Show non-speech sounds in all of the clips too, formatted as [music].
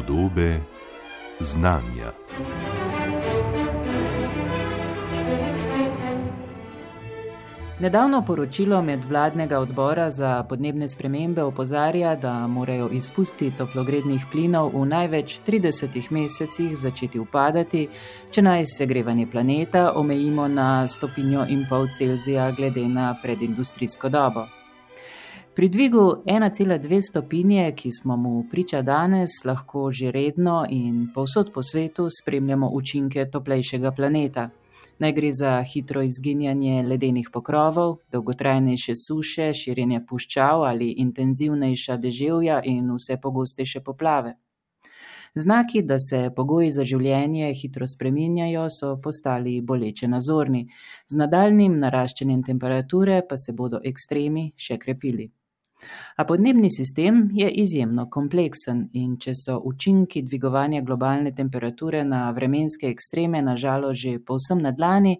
Podobe znanja. Nedavno poročilo medvladnega odbora za podnebne spremembe opozarja, da morajo izpusti toplogrednih plinov v največ 30 mesecih začeti upadati, če naj segrevanje planeta omejimo na stopinjo in pol Celzija glede na predindustrijsko dobo. Pri dvigu 1,2 stopinje, ki smo mu priča danes, lahko že redno in povsod po svetu spremljamo učinke toplejšega planeta. Naj gre za hitro izginjanje ledenih pokrovov, dolgotrajnejše suše, širjenje puščav ali intenzivnejša deževja in vse pogostejše poplave. Znaki, da se pogoji za življenje hitro spreminjajo, so postali boleče nazorni, z nadaljnim naraščanjem temperature pa se bodo ekstremi še krepili. A podnebni sistem je izjemno kompleksen in če so učinki dvigovanja globalne temperature na vremenske ekstreme nažalost že povsem na dlani,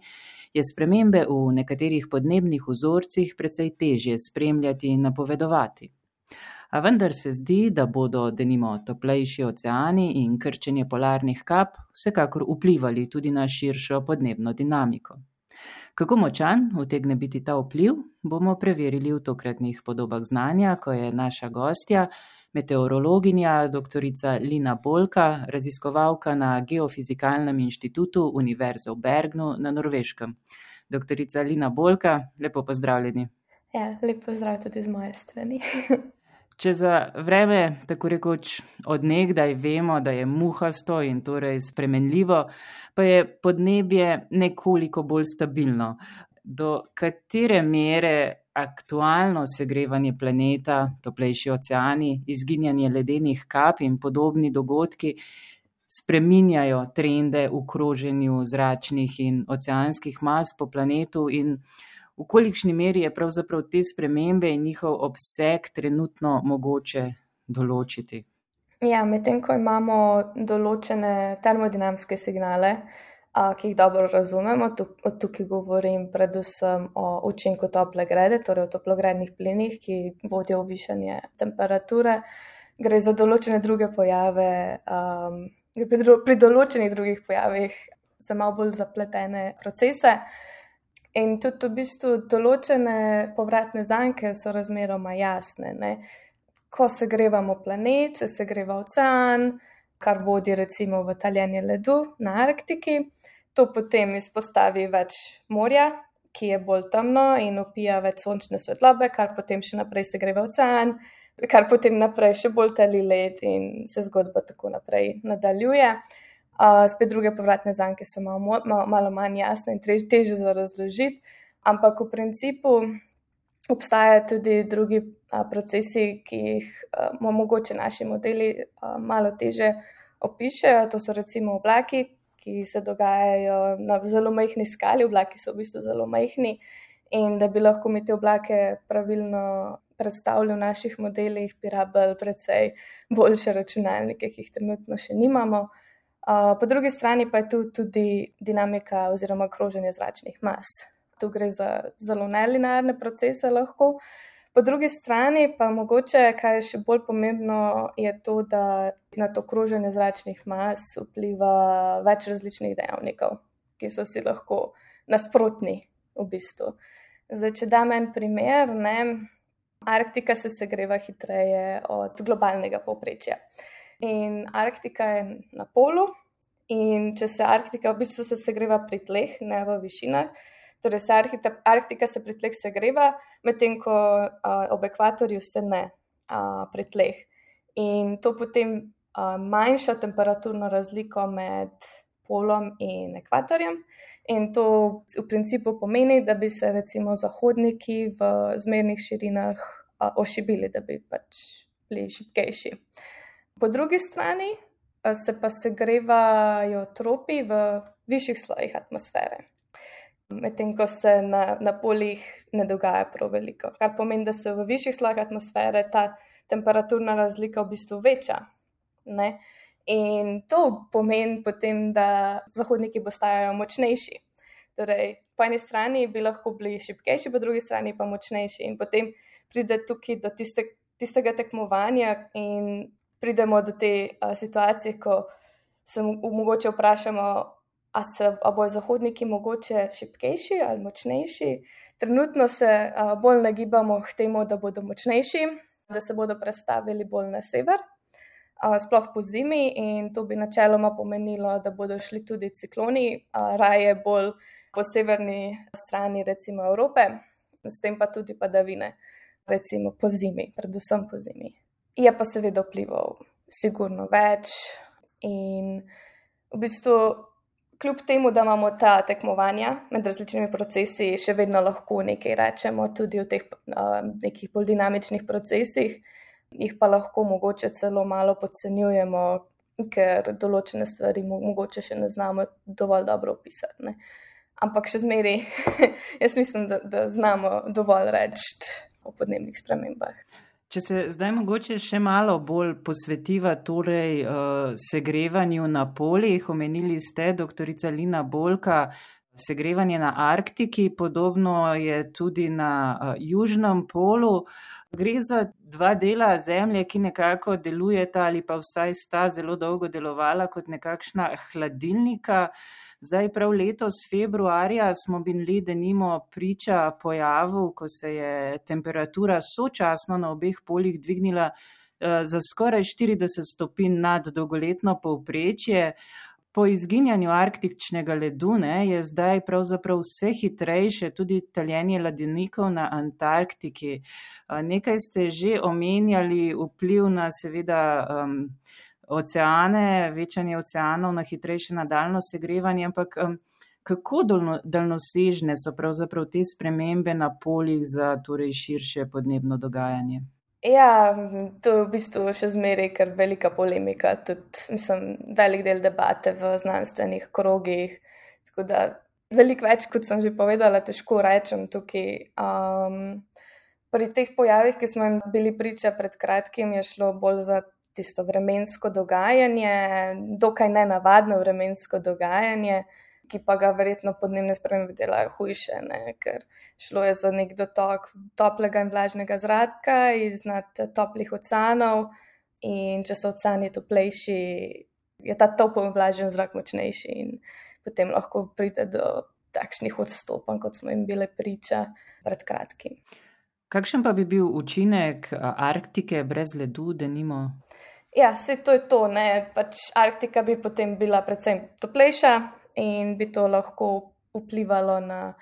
je spremembe v nekaterih podnebnih vzorcih precej težje spremljati in napovedovati. A vendar se zdi, da bodo denimo toplejši oceani in krčenje polarnih kap vsekakor vplivali tudi na širšo podnebno dinamiko. Kako močan utegne biti ta vpliv, bomo preverili v tokratnih podobah znanja, ko je naša gostja, meteorologinja dr. Lina Bolka, raziskovalka na Geofizikalnem inštitutu Univerze v Bergnu na Norveškem. Dr. Lina Bolka, lepo pozdravljeni. Ja, lepo pozdrav tudi z moje strani. [laughs] Če za vreme, tako rekoč, odnegdaj vemo, da je muhasto in torej spremenljivo, pa je podnebje nekoliko bolj stabilno. Do katere mere aktualno segrevanje planeta, toplejši oceani, izginjanje ledenih kap in podobni dogodki spreminjajo trende v kroženju zračnih in oceanskih mas po planetu in v kolikšni meri je pravzaprav te spremembe in njihov obseg trenutno mogoče določiti? Ja, medtem ko imamo določene termodinamske signale, a, ki jih dobro razumemo, od tukaj govorim predvsem o učinku tople grede, torej o toplogrednih plinih, ki vodijo v višanje temperature. Gre za določene druge pojave, um, pri, pri določenih drugih pojavih za malo bolj zapletene procese. In tudi v bistvu določene povratne zanke so razmeroma jasne. Ne? Ko se grevamo planet, se segreva ocean, kar vodi recimo v taljenje ledu na Arktiki. To potem izpostavi več morja, ki je bolj temno in upija več sončne svetlobe, kar potem še naprej segreva ocean, kar potem naprej še bolj tali led in se zgodba tako naprej nadaljuje spet druge povratne zanke so malo, malo, malo manj jasne in teže za razložiti, ampak v principu obstajajo tudi drugi a, procesi, ki jih a, mogoče naši modeli a, malo teže opišajo. To so recimo oblaki, ki se dogajajo na zelo majhni skali, oblaki so v bistvu zelo majhni. In da bi lahko mi te oblake pravilno predstavljali v naših modelih, bi rabili precej boljše računalnike, ki jih trenutno še nimamo po drugi strani pa je tu tudi dinamika oziroma kroženje zračnih mas. Tu gre za zelo nelinearne procese lahko. Po drugi strani pa mogoče, kar je še bolj pomembno, je to, da na to kroženje zračnih mas vpliva več različnih dejavnikov, ki so si lahko nasprotni v bistvu. Zdaj, če dam en primer, ne, Arktika se segreva hitreje od globalnega povprečja. In Arktika je na polu, in če se Arktika v bistvu se segreva pri tleh, ne v višinah. Torej, se Arktika, Arktika se pri tleh segreva, medtem ko a, ob ekvatorju se ne a, pri tleh. In to potem a, manjša temperaturno razliko med polom in ekvatorjem. In to v principu pomeni, da bi se recimo zahodniki v zmernih širinah a, ošibili, da bi pač bili šipkejši. Po drugi strani se pa segrevajo tropi v višjih slojih atmosfere, medtem ko se na, na poljih ne dogaja prav veliko. Kar pomeni, da se v višjih slojih atmosfere ta temperaturna razlika v bistvu veča. Ne? In to pomeni potem, da zahodniki postajajo močnejši. Torej, po eni strani bi lahko bili šipkejši, po drugi strani pa močnejši. In potem pride tukaj do tiste, tistega tekmovanja in pridemo do te a, situacije, ko se mogoče vprašamo, a, se, a bojo zahodniki mogoče šipkejši ali močnejši. Trenutno se a, bolj nagibamo k temu, da bodo močnejši, da se bodo prestavili bolj na sever sploh po zimi, in to bi načeloma pomenilo, da bodo šli tudi cikloni, raje bolj po severni strani, recimo Evrope, s tem pa tudi padavine, recimo po zimi, predvsem po zimi. Je pa seveda vplival, sigurno več. In v bistvu, kljub temu, da imamo ta tekmovanja med različnimi procesi, še vedno lahko nekaj rečemo tudi o teh uh, nekih bolj dinamičnih procesih jih pa lahko mogoče celo malo podcenjujemo, ker določene stvari mogoče še ne znamo dovolj dobro opisati. Ne. Ampak še zmeri, [laughs] jaz mislim, da, da znamo dovolj reči o podnebnih spremembah. Če se zdaj mogoče še malo bolj posvetiva torej, uh, segrevanju na poljih, omenili ste, doktorica Lina Bolka, segrevanje na Arktiki, podobno je tudi na uh, Južnem polu. Gre za dva dela Zemlje, ki nekako delujeta ali pa vsaj sta zelo dolgo delovala kot nekakšna hladilnika. Zdaj, prav letos, februarja, smo bili, da nimo priča pojavu, ko se je temperatura sočasno na obeh poljih dvignila uh, za skoraj 40 stopinj nad dolgoletno povprečje. Po izginjanju arktičnega ledu ne, je zdaj pravzaprav vse hitrejše tudi taljenje ladenikov na Antarktiki. Nekaj ste že omenjali vpliv na seveda um, oceane, večanje oceanov, na hitrejše nadaljno segrevanje, ampak um, kako daljnosežne so pravzaprav te spremembe na poljih za torej širše podnebno dogajanje? Ja, to je v bistvu še zmeraj kar velika polemika, tudi mislim, velik del debate v znanstvenih krogih. Tako da veliko več, kot sem že povedala, težko rečem tukaj. Um, pri teh pojavih, ki smo jim bili priča pred kratkim, je šlo bolj za tisto vremensko dogajanje, dokaj nenavadno vremensko dogajanje ki pa ga verjetno podnebne spremembe delajo hujše, ne? ker šlo je za nek dotok toplega in vlažnega zraka iznad toplih oceanov, in če so oceani toplejši, je ta topel in vlažen zrak močnejši, in potem lahko pride do takšnih odstopanj, kot smo jim bile priča pred kratkim. Kakšen pa bi bil učinek Arktike brez ledu, da nimo? Ja, se to je to. Pač Arktika bi potem bila predvsem toplejša, in bi to lahko vplivalo na,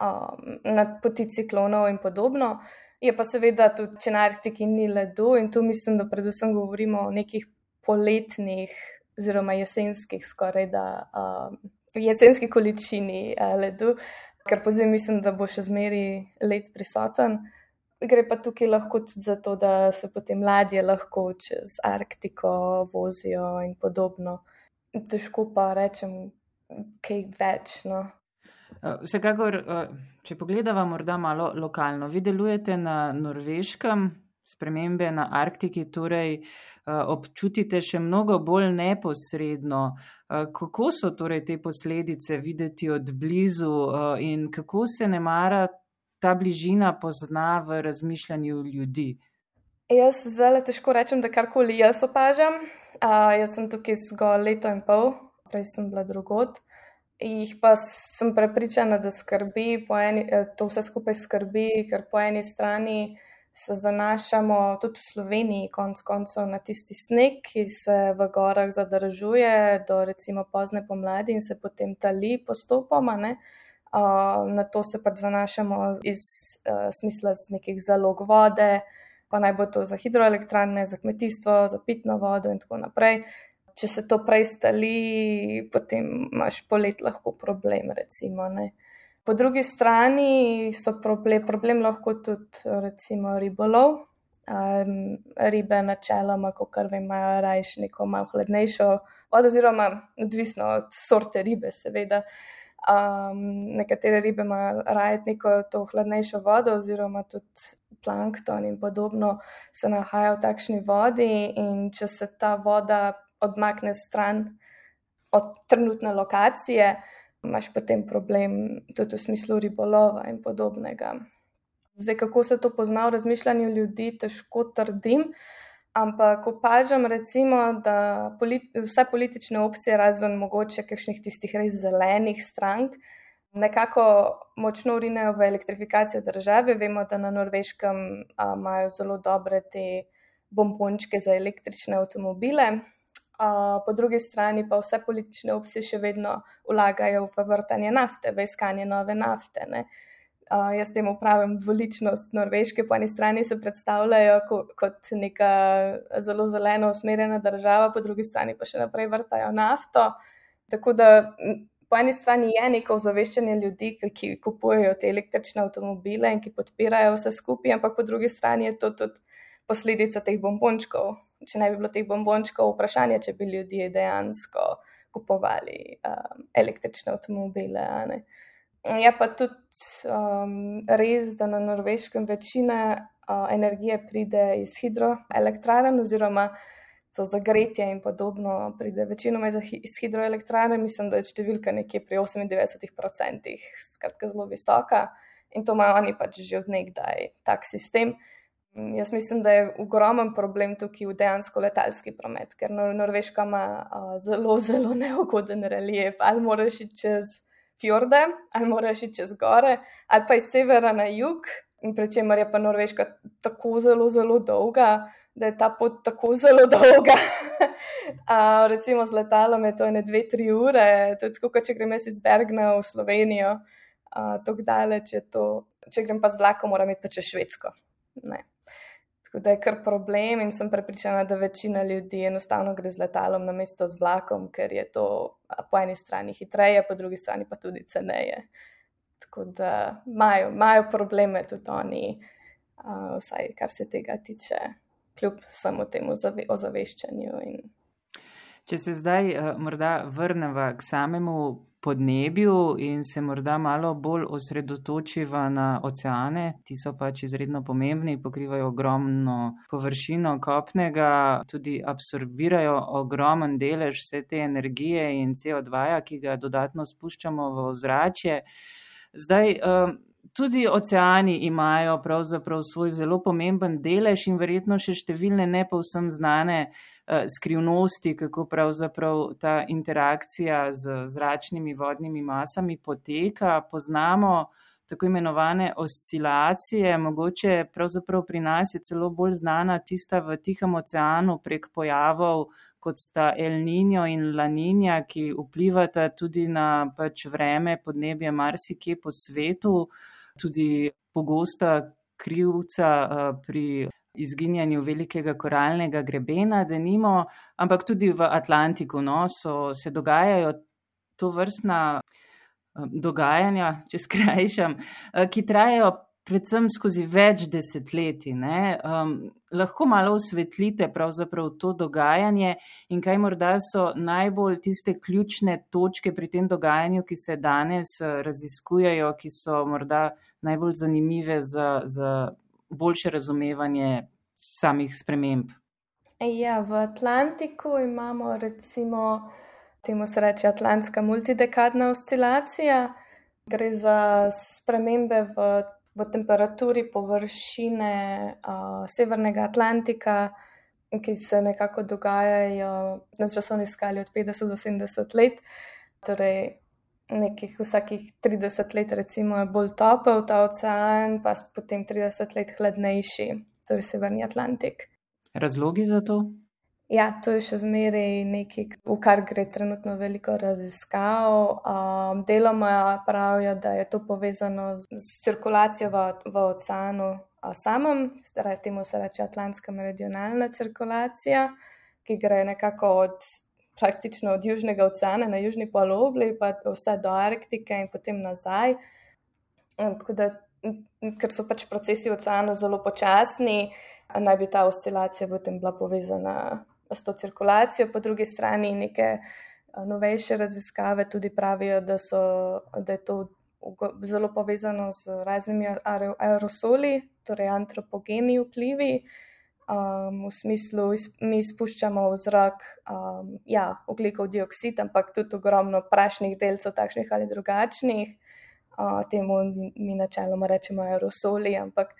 um, na poti ciklonov in podobno. Je pa seveda tudi, če na Arktiki ni ledu in tu mislim, da predvsem govorimo o nekih poletnih oziroma jesenskih skoraj da um, jesenski količini uh, ledu, ker pozim mislim, da bo še zmeri let prisoten. Gre pa tukaj lahko tudi za to, da se potem ladje lahko čez Arktiko vozijo in podobno. Težko pa rečem, kaj več. No. Vsekakor, če pogledamo morda malo lokalno, vi delujete na Norveškem, spremembe na Arktiki, torej občutite še mnogo bolj neposredno. Kako so torej te posledice videti od blizu in kako se ne mara ta bližina pozna v razmišljanju ljudi? Jaz zelo težko rečem, da karkoli jaz opažam. Uh, jaz sem tukaj zgolj leto in pol, prej sem bila drugot. Jih pa sem prepričana, da skrbi, eni, eh, to vse skupaj skrbi, ker po eni strani se zanašamo tudi v Sloveniji, konc koncev, na tisti sneg, ki se v gorah zadržuje do recimo pozne pomladi in se potem tali postopoma. Ne? Uh, na to se pač zanašamo iz uh, smisla z nekih zalog vode, pa naj bo to za hidroelektrane, za kmetijstvo, za pitno vodo in tako naprej če se to prej stali, potem imaš polet lahko problem. Recimo, po drugi strani so problem, problem lahko tudi recimo, ribolov. Um, ribe, načeloma, kot vem, imajo rajš neko malo hladnejšo vodo, oziroma odvisno od sorte ribe, seveda. Um, nekatere ribe imajo raje neko to hladnejšo vodo, oziroma tudi plankton in podobno se nahaja v takšni vodi, in če se ta voda odmakne stran od trenutne lokacije, imaš potem problem tudi v smislu ribolova in podobnega. Zdaj, kako se to pozna v razmišljanju ljudi, težko trdim. Ampak opažam, recimo, da politi vse politične opcije, razen mogoče kakšnih tistih res zelenih strank, nekako močno rinejo v elektrifikacijo države. Vemo, da na norveškem a, imajo zelo dobre te bombončke za električne avtomobile. A, po drugi strani pa vse politične opcije še vedno vlagajo v vrtanje nafte, v iskanje nove nafte. Ne. Uh, jaz temu pravim dvoličnost Norveške, po eni strani se predstavljajo ko, kot neka zelo zeleno usmerjena država, po drugi strani pa še naprej vrtajo nafto. Tako da po eni strani je neko ozaveščanje ljudi, ki kupujejo te električne avtomobile in ki podpirajo vse skupaj, ampak po drugi strani je to tudi posledica teh bombončkov. Če ne bi bilo teh bombončkov, vprašanje, če bi ljudje dejansko kupovali um, električne avtomobile. Je pa tudi um, res, da na norveškem večina uh, energije pride iz hidroelektrarn, oziroma so za gretje in podobno, pride večinoma iz hidroelektrarn. Mislim, da je številka nekje pri 98%, skratka, zelo visoka in to imajo oni pač že od nekdaj tak sistem. Jaz mislim, da je ogromen problem tukaj v dejansko letalski promet, ker Norveška ima uh, zelo, zelo neugoden relief, ali moraš iti čez fjorde, ali moraš iti čez gore, ali pa iz severa na jug, in pri čemer je pa Norveška tako zelo, zelo dolga, da je ta pot tako zelo dolga. [laughs] uh, recimo z letalom je to ene dve, tri ure, to je tako, kot če grem iz Bergna v Slovenijo, tako daleč je to. Če grem pa z vlakom, moram iti pa čez Švedsko. Ne. Tako da je kar problem in sem prepričana, da večina ljudi enostavno gre z letalom na mesto z vlakom, ker je to po eni strani hitreje, po drugi strani pa tudi ceneje. Tako da imajo probleme tudi oni, uh, vsaj kar se tega tiče, kljub samo temu ozaveščanju. In... Če se zdaj uh, morda vrnemo k samemu podnebju in se morda malo bolj osredotočiva na oceane. Ti so pač izredno pomembni, pokrivajo ogromno površino kopnega, tudi absorbirajo ogromen delež vse te energije in CO2, ki ga dodatno spuščamo v ozračje. Zdaj, um, Tudi oceani imajo pravzaprav svoj zelo pomemben delež in verjetno še številne ne povsem znane uh, Eh, skrivnosti, kako pravzaprav ta interakcija z zračnimi vodnimi masami poteka. Poznamo tako imenovane oscilacije, mogoče pravzaprav pri nas je celo bolj znana tista v Tihem oceanu prek pojavov, kot sta El Niño in La Niña, ki vplivata tudi na pač vreme, podnebje marsikje po svetu, tudi pogosta krivca eh, pri izginjanju velikega koralnega grebena, da nimo, ampak tudi v Atlantiku no, so, se dogajajo to vrstna um, dogajanja, če skrajšam, uh, ki trajajo predvsem skozi več desetletij. Um, lahko malo osvetlite to dogajanje in kaj morda so najbolj tiste ključne točke pri tem dogajanju, ki se danes uh, raziskujejo, ki so morda najbolj zanimive za. za boljše razumevanje samih sprememb. Ja, v Atlantiku imamo recimo temu se reče Atlantska multidekadna oscilacija. Gre za spremembe v, v temperaturi površine uh, Severnega Atlantika, ki se nekako dogajajo na časovni skali od 50 do 70 let. Torej, nekih vsakih 30 let, recimo, je bolj topel ta ocean, pa potem 30 let hladnejši, torej Severni Atlantik. Razlogi za to? Ja, to je še zmeraj nekaj, v kar gre trenutno veliko raziskav. Um, deloma pravijo, da je to povezano z, z cirkulacijo v, v oceanu samem, torej temu se reče Atlantska meridionalna cirkulacija, ki gre nekako od praktično od Južnega oceana na Južni polobli, pa vse do Arktike in potem nazaj. Da, ker so pač procesi v oceanu zelo počasni, naj bi ta oscilacija potem bila povezana s to cirkulacijo, po drugi strani neke novejše raziskave tudi pravijo, da, so, da je to zelo povezano z raznimi aerosoli, torej antropogeni vplivi um, v smislu, mi izpuščamo v zrak um, ja, oglikov dioksid, ampak tudi ogromno prašnih delcev, takšnih ali drugačnih. Uh, temu mi načeloma rečemo aerosoli, ampak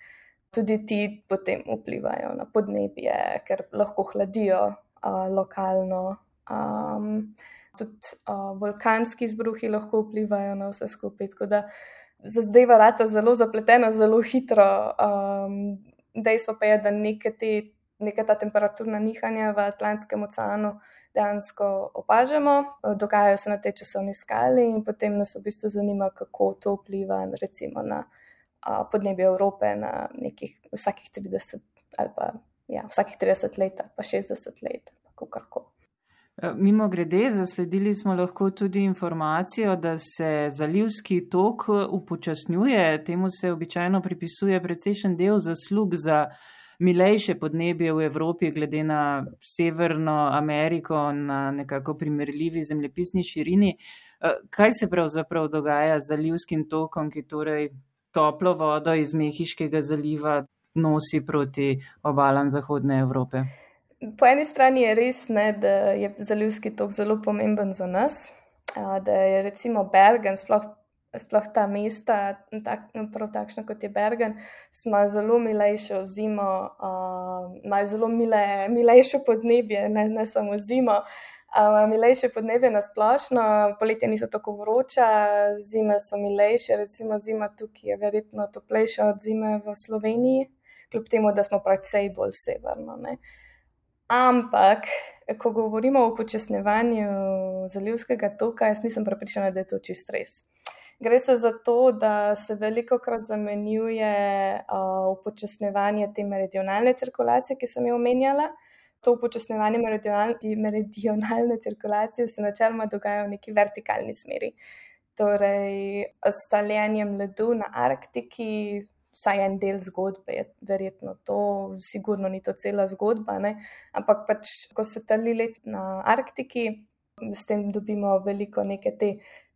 tudi ti potem vplivajo na podnebje, ker lahko hladijo uh, lokalno. Um, tudi uh, vulkanski izbruhi lahko vplivajo na vse skupaj. Tako da zdaj varata zelo zapletena, zelo hitro. Um, dejstvo pa je, da neke, te, neke ta temperaturna nihanja v Atlantskem oceanu dejansko opažamo, dogajajo se na tej časovni skali in potem nas v bistvu zanima, kako to vpliva recimo na podnebje Evrope na nekih vsakih 30 ali pa ja, vsakih 30 let, pa 60 let, kako karkoli. Eh, Mimo grede, zasledili smo lahko tudi informacijo, da se zalivski tok eh, upočasnjuje. Temu se običajno pripisuje precejšen del zaslug za milejše podnebje v Evropi, glede na Severno Ameriko, na nekako primerljivi zemljepisni širini. Eh, kaj se pravzaprav dogaja z zalivskim tokom, ki torej toplo vodo iz Mehiškega zaliva nosi proti obalam Zahodne Evrope? Po eni strani je res, ne, da je zalivski tok zelo pomemben za nas, da je recimo Bergen, sploh, sploh ta mesta, tak, prav takšna kot je Bergen, ima zelo milejšo zimo, imajo zelo mile, milejšo podnebje, ne, ne samo zimo. Uh, milejše podnebje na splošno, poletje niso tako vroča, zime so milejše, recimo zima tukaj je verjetno toplejša od zime v Sloveniji, kljub temu, da smo precej bolj severno. Uh, Ampak, ko govorimo o upočasnevanju zalivskega toka, jaz nisem prepričana, da je to čist res. Gre se za to, da se veliko krat zamenjuje uh, upočasnevanje te meridionalne cirkulacije, ki sem jo omenjala. To upočasnevanje meridionalne cirkulacije se načeloma dogaja v neki vertikalni smeri. Torej, s taljenjem ledu na Arktiki vsaj en del zgodbe, je verjetno to, sigurno ni to cela zgodba, ne? ampak pač, ko se tali let na Arktiki, s tem dobimo veliko neke te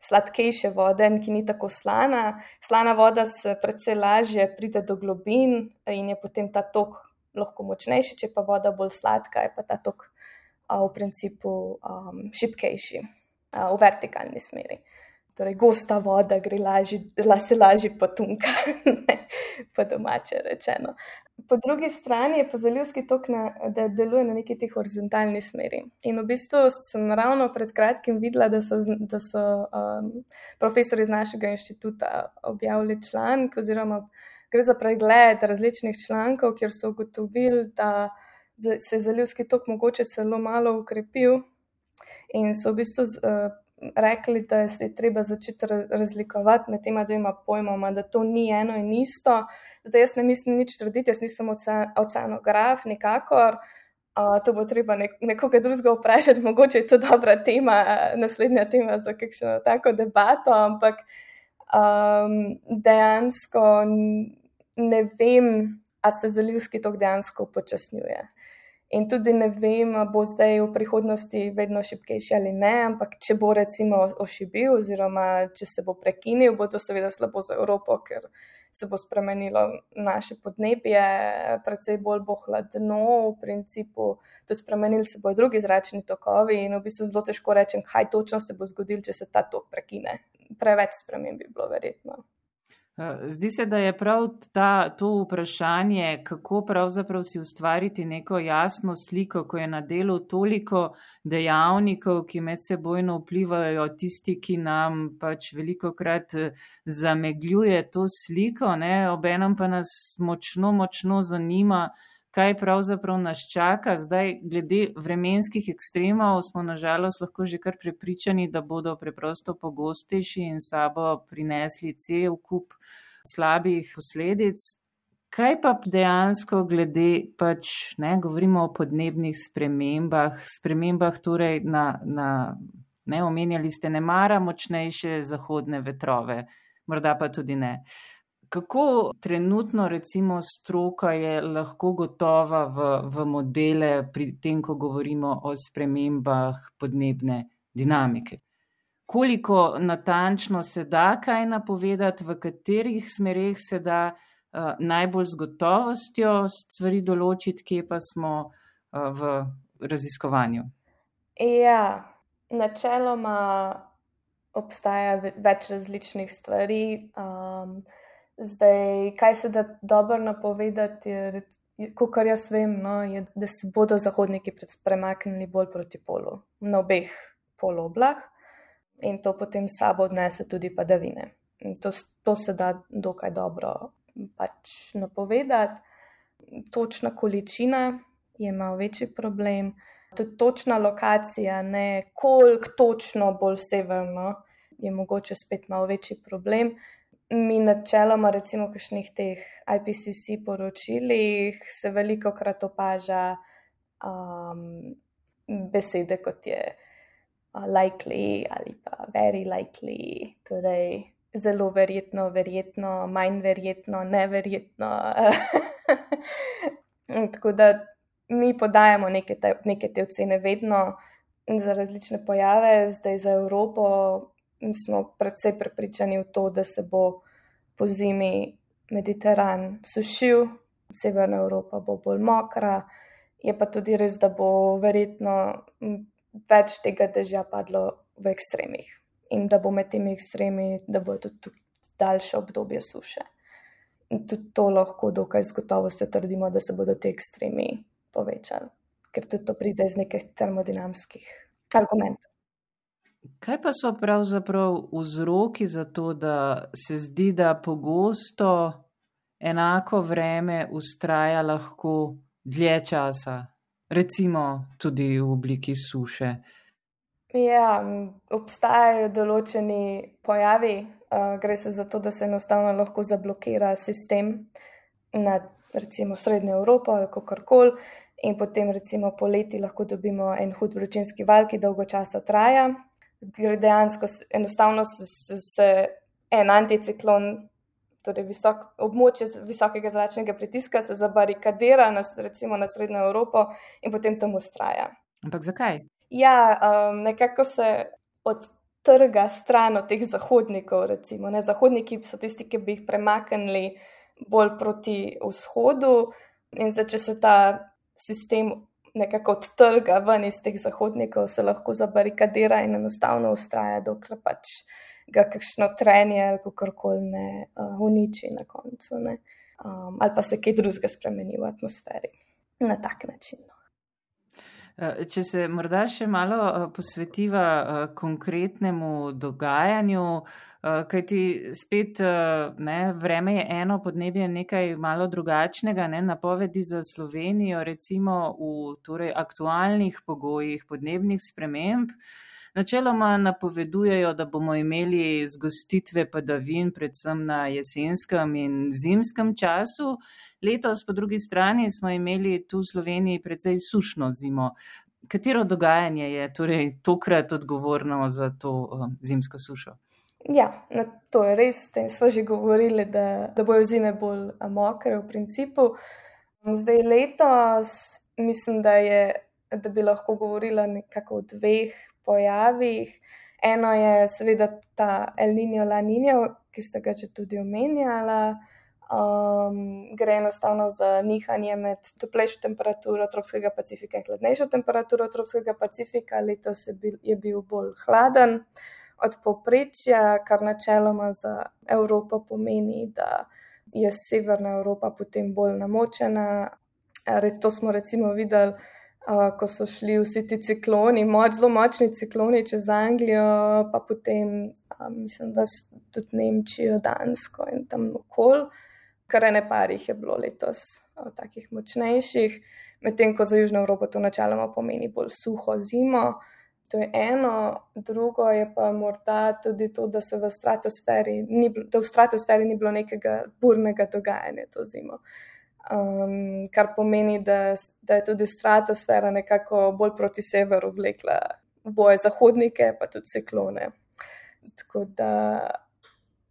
sladkejše vode, ki ni tako slana. Slana voda se predvsej lažje pride do globin in je potem ta tok lahko močnejši, če pa voda bolj sladka, je pa ta tok a, v principu um, šipkejši a, v vertikalni smeri torej gosta voda, gre lažje, la se lažje potunka, [laughs] po domače rečeno. Po drugi strani je pa zalivski tok, na, da deluje na neki tej horizontalni smeri. In v bistvu sem ravno pred kratkim videla, da so, da so um, profesori iz našega inštituta objavili članek, oziroma gre za pregled različnih člankov, kjer so ugotovili, da se je zalivski tok mogoče celo malo ukrepil. In so v bistvu uh, rekli, da je treba začeti razlikovati med tema dvema pojmoma, da to ni eno in isto. Zdaj jaz ne mislim nič trditi, jaz nisem oceanograf, nikakor. Uh, to bo treba nek nekoga drugega vprašati, mogoče je to dobra tema, naslednja tema za kakšno tako debato, ampak um, dejansko ne vem, a se zalivski tok dejansko upočasnjuje. In tudi ne vem, bo zdaj v prihodnosti vedno šipkejši ali ne, ampak če bo recimo ošibil, oziroma če se bo prekinil, bo to seveda slabo za Evropo, ker se bo spremenilo naše podnebje, predvsej bolj bo hladno, v principu, to spremenili se bodo drugi zračni tokovi in v bistvu zelo težko rečem, kaj točno se bo zgodilo, če se ta tok prekine. Preveč sprememb bi bilo verjetno. Eh, zdi se, da je prav ta, to vprašanje, kako pravzaprav si ustvariti neko jasno sliko, ko je na delu toliko dejavnikov, ki med sebojno vplivajo, tisti, ki nam pač veliko krat eh, zamegljuje to sliko, ne? obenem pa nas močno, močno zanima, kaj pravzaprav nas čaka. Zdaj, glede vremenskih ekstremov, smo nažalost lahko že kar prepričani, da bodo preprosto pogostejši in sabo prinesli cel kup slabih posledic. Kaj pa dejansko glede, pač ne govorimo o podnebnih spremembah, spremembah torej na, na ne omenjali ste, ne mara močnejše zahodne vetrove, morda pa tudi ne. Kako trenutno, recimo, stroka je lahko gotova v, v modele pri tem, ko govorimo o spremembah podnebne dinamike? Koliko natančno se da kaj napovedati, v katerih smerih se da uh, najbolj z gotovostjo stvari določiti, kje pa smo uh, v raziskovanju? Ja, načeloma obstaja več različnih stvari. Um, Zdaj, kaj se da dobro napovedati, kot jaz vem, no, je, da se bodo zahodniki premaknili bolj proti polu, na obeh poloblah, in to potem sabo odnese tudi padavine. To, to se da dokaj dobro pač napovedati. Točna količina je malo večji problem, tudi točna lokacija, ne koliko točno bolj severno, je mogoče spet malo večji problem. Mi načeloma, recimo, v kakšnih teh IPCC poročilih se veliko krat opaža um, besede kot je uh, likely ali pa very likely, torej zelo verjetno, verjetno, manj verjetno, neverjetno. [laughs] Tako da mi podajamo neke te, neke te ocene vedno za različne pojave, zdaj za Evropo smo predvsej prepričani v to, da se bo po zimi Mediteran sušil, Severna Evropa bo bolj mokra, je pa tudi res, da bo verjetno več tega dežja padlo v ekstremih in da bo med temi ekstremi, da bo tudi daljše obdobje suše. In tudi to lahko dokaj z gotovostjo trdimo, da se bodo te ekstremi povečali, ker tudi to pride iz nekih termodinamskih argumentov. Kaj pa so pravzaprav vzroki za to, da se zdi, da pogosto enako vreme ustraja lahko dlje časa, recimo tudi v obliki suše? Ja, obstajajo določeni pojavi, uh, gre se za to, da se enostavno lahko zablokira sistem nad recimo Srednjo Evropo ali kako koli, in potem recimo poleti lahko dobimo en hud vročinski val, ki dolgo časa traja gre dejansko enostavno se, en anticiklon, torej visok, območje visokega zračnega pritiska, se zabarikadira na, recimo na Srednjo Evropo in potem tam ustraja. Ampak zakaj? Ja, um, nekako se odtrga stran od teh zahodnikov. Recimo, Zahodniki so tisti, ki bi jih premaknili bolj proti vzhodu, in zdaj, če se ta sistem nekako odtrga ven iz teh zahodnikov, se lahko zabarikadira in enostavno ustraja, dokler pač ga kakšno trenje ali kako koli ne uh, uniči na koncu, um, ali pa se kaj drugega spremeni v atmosferi na tak način. No. Eh, če se morda še malo eh, posvetiva konkretnemu dogajanju, Eh, Kaj ti spet, eh, ne, vreme je eno, podnebje je nekaj malo drugačnega, ne, napovedi za Slovenijo, recimo v torej, aktualnih pogojih podnebnih sprememb. Načeloma napovedujejo, da bomo imeli zgostitve padavin, predvsem na jesenskem in zimskem času. Letos, po drugi strani, smo imeli tu v Sloveniji precej sušno zimo. Katero dogajanje je torej tokrat odgovorno za to um, zimsko sušo? Ja, to je res. Tem smo že govorili, da, da bojo zime bolj mokre v principu. Zdaj letos mislim, da, je, da bi lahko govorila nekako o dveh pojavih. Eno je seveda ta El Niño La Niña, ki ste ga že tudi omenjala. Um, gre enostavno za nihanje med toplejšo temperaturo tropskega Pacifika in hladnejšo temperaturo tropskega Pacifika. Letos je bil, je bil bolj hladen od povprečja, kar načeloma za Evropo pomeni, da je Severna Evropa potem bolj namočena. To smo recimo videli, ko so šli vsi ti cikloni, moč, zelo močni cikloni čez Anglijo, pa potem mislim, da tudi Nemčijo, Dansko in tam okol. Kar ene parih je bilo letos takih močnejših, medtem ko za Južno Evropo to načeloma pomeni bolj suho zimo. To je eno, drugo je pa morda tudi to, da v stratosferi ni, da v stratosferi ni bilo nekega burnega dogajanja to zimo. Um, kar pomeni, da, da je tudi stratosfera nekako bolj proti severu vlekla boje zahodnike, pa tudi ciklone. Tako da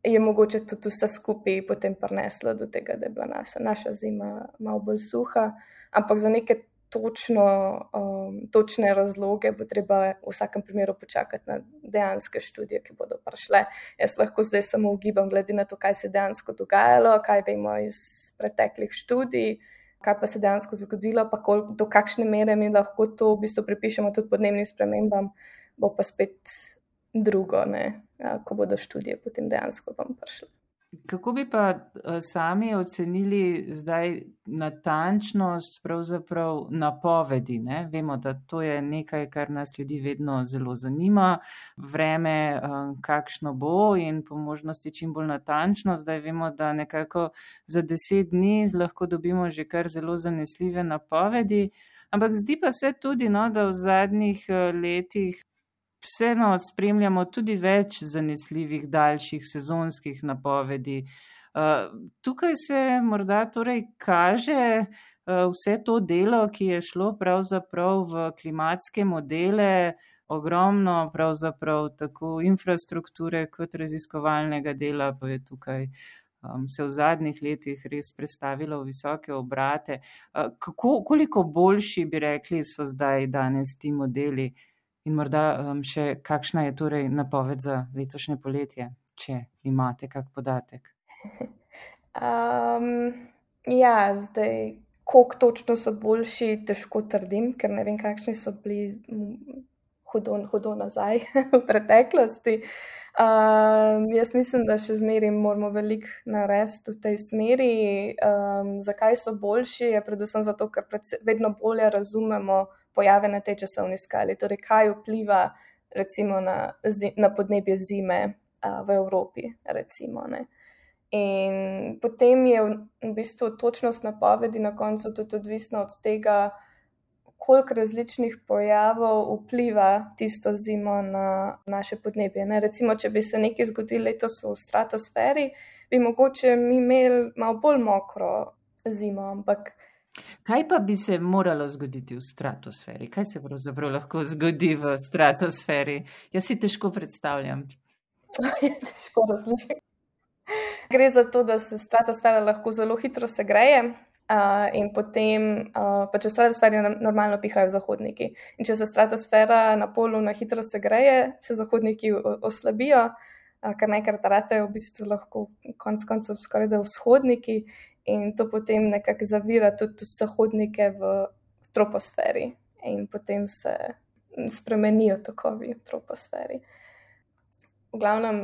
je mogoče tudi vse skupaj potem prineslo do tega, da je bila naša, naša zima malo bolj suha, ampak za neke točno, um, točne razloge, bo treba v vsakem primeru počakati na dejanske študije, ki bodo prišle. Jaz lahko zdaj samo ugibam, glede na to, kaj se je dejansko dogajalo, kaj vemo iz preteklih študij, kaj pa se dejansko zgodilo, pa kol, do kakšne mere mi lahko to v bistvu pripišemo tudi podnebnim spremembam, bo pa spet drugo, ne, ja, ko bodo študije potem dejansko vam prišle. Kako bi pa eh, sami ocenili zdaj natančnost pravzaprav napovedi? Ne? Vemo, da to je nekaj, kar nas ljudi vedno zelo zanima. Vreme, eh, kakšno bo in po možnosti čim bolj natančno. Zdaj vemo, da nekako za deset dni lahko dobimo že kar zelo zanesljive napovedi. Ampak zdi pa se tudi, no, da v zadnjih eh, letih vseeno spremljamo tudi več zanesljivih, daljših sezonskih napovedi. Uh, tukaj se morda torej kaže uh, vse to delo, ki je šlo pravzaprav v klimatske modele, ogromno pravzaprav tako infrastrukture kot raziskovalnega dela, pa je tukaj um, se v zadnjih letih res predstavilo v visoke obrate. Uh, kako, koliko boljši bi rekli so zdaj danes ti modeli? In morda um, še kakšna je torej napoved za letošnje poletje, če imate kak podatek? [laughs] Um, ja, zdaj, koliko točno so boljši, težko trdim, ker ne vem, kakšni so bili hudo, hudo nazaj [laughs] v preteklosti. Um, jaz mislim, da še zmeraj moramo veliko narediti v tej smeri. Um, zakaj so boljši? Je predvsem zato, ker vedno bolje razumemo pojave na tej časovni skali, torej kaj vpliva recimo na, na podnebje zime a, v Evropi. Recimo, In potem je v bistvu točnost napovedi na koncu tudi odvisna od tega, koliko različnih pojavov vpliva tisto zimo na naše podnebje. Ne? Recimo, če bi se nekaj zgodilo letos v stratosferi, bi mogoče mi imeli malo bolj mokro zimo, ampak Kaj pa bi se moralo zgoditi v stratosferi? Kaj se pravzaprav lahko zgodi v stratosferi? Jaz si težko predstavljam. [laughs] Je težko razložiti. Gre za to, da se stratosfera lahko zelo hitro segreje. Uh, in potem, uh, pa če v stratosferi normalno pihajo zahodniki. In če se stratosfera na polu na hitro segreje, se zahodniki oslabijo, uh, kar najkrat ratajo v bistvu lahko konc koncev skoraj da vzhodniki in to potem nekako zavira tudi zahodnike v troposferi, in potem se spremenijo tokovi v troposferi. V glavnem,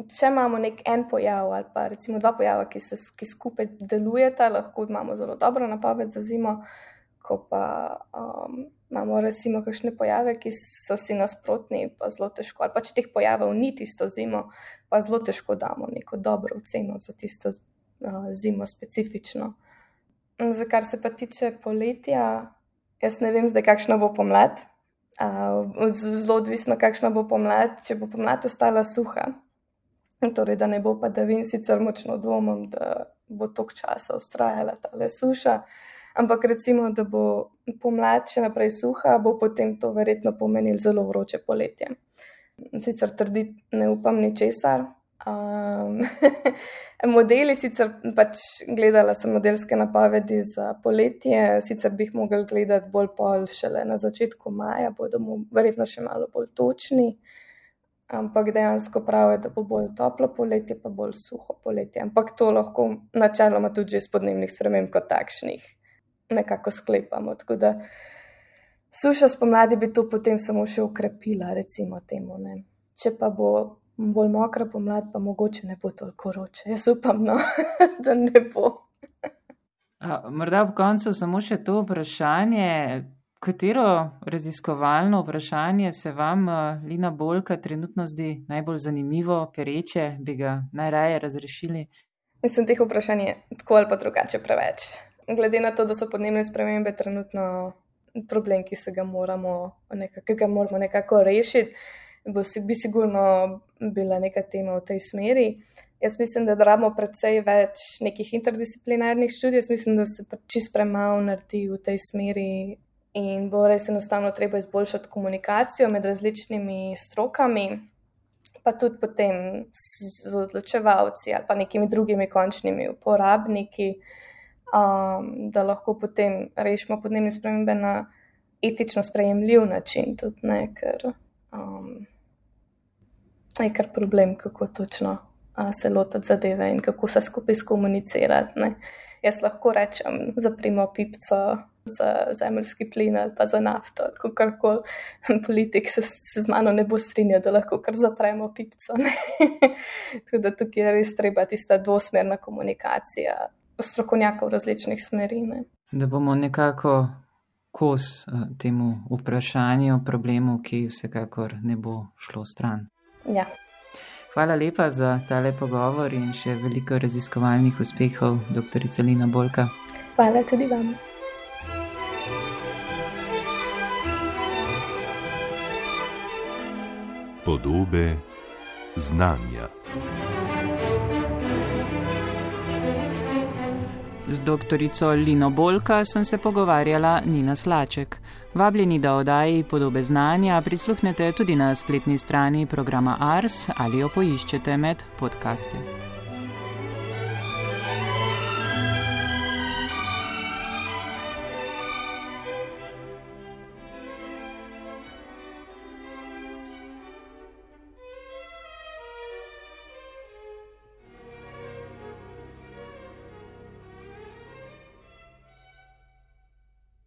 če imamo nek en pojav ali pa recimo dva pojava, ki, se, ki skupaj delujeta, lahko imamo zelo dobro napoved za zimo. Ko pa um, imamo, recimo, kakšne pojave, ki so si nasprotni, pa zelo težko, ali pa če teh pojavov ni tisto zimo, pa zelo težko damo neko dobro oceno za tisto zimo specifično. Za kar se pa tiče poletja, jaz ne vem zdaj, kakšna bo pomlad. Zelo odvisno, kakšna bo pomlad, če bo pomlad ostala suha. Torej, da ne bo pa, da vem, sicer močno dvomim, da bo tok časa ustrajala ta le suša. Ampak recimo, da bo pomlad še naprej suha, bo potem to verjetno pomenilo zelo vroče poletje. Sicer trditi ne upam ničesar, Um, [laughs] modeli, sicer pač gledala sem modelske napovedi za poletje, sicer bi jih mogli gledati bolj pol šele na začetku maja, bodo mu verjetno še malo bolj točni. Ampak dejansko pravijo, da bo bolj toplo poletje, pa bolj suho poletje. Ampak to lahko načeloma tudi iz podnebnih sprememb kot takšnih nekako sklepamo. Tako da suša spomladi bi to potem samo še ukrepila, recimo temu. Ne. Če pa bo bolj mokra pomlad, pa mogoče ne bo toliko vroče. Jaz upam, no, [laughs] da ne bo. A, morda ob koncu samo še to vprašanje. Katero raziskovalno vprašanje se vam, Lina Bolka, trenutno zdi najbolj zanimivo, pereče, bi ga najraje razrešili? Mislim, teh vprašanj je tako ali pa drugače preveč. Glede na to, da so podnebne spremembe trenutno problem, ki se ga moramo nekako, ga moramo nekako rešiti bo si, bi sigurno bila neka tema v tej smeri. Jaz mislim, da rabimo predvsej več nekih interdisciplinarnih študij, jaz mislim, da se čist premalo naredi v tej smeri in bo res enostavno treba izboljšati komunikacijo med različnimi strokami, pa tudi potem z odločevalci ali pa nekimi drugimi končnimi uporabniki, um, da lahko potem rešimo podnebne spremembe na etično sprejemljiv način. Tudi, ne, ker, um, je kar problem, kako točno a, se lotiti zadeve in kako se skupaj skomunicirati. Ne. Jaz lahko rečem, zaprimo pipco za zemljski plin ali pa za nafto, tako karkoli. [laughs] Politik se, se z mano ne bo strinjal, da lahko kar zapremo pipco. [laughs] tako da tukaj je res treba tista dvosmerna komunikacija strokovnjakov različnih smeri. Ne. Da bomo nekako kos temu vprašanju, problemu, ki vsekakor ne bo šlo stran. Ja. Hvala lepa za tale pogovor in še veliko raziskovalnih uspehov, dr. Lina Bolka. Hvala tudi vam. Podobe znanja. Z doktorico Lino Bolka sem se pogovarjala Nina Slaček. Vabljeni, da oddaji podobe znanja prisluhnete tudi na spletni strani programa Ars ali jo poiščete med podcasti.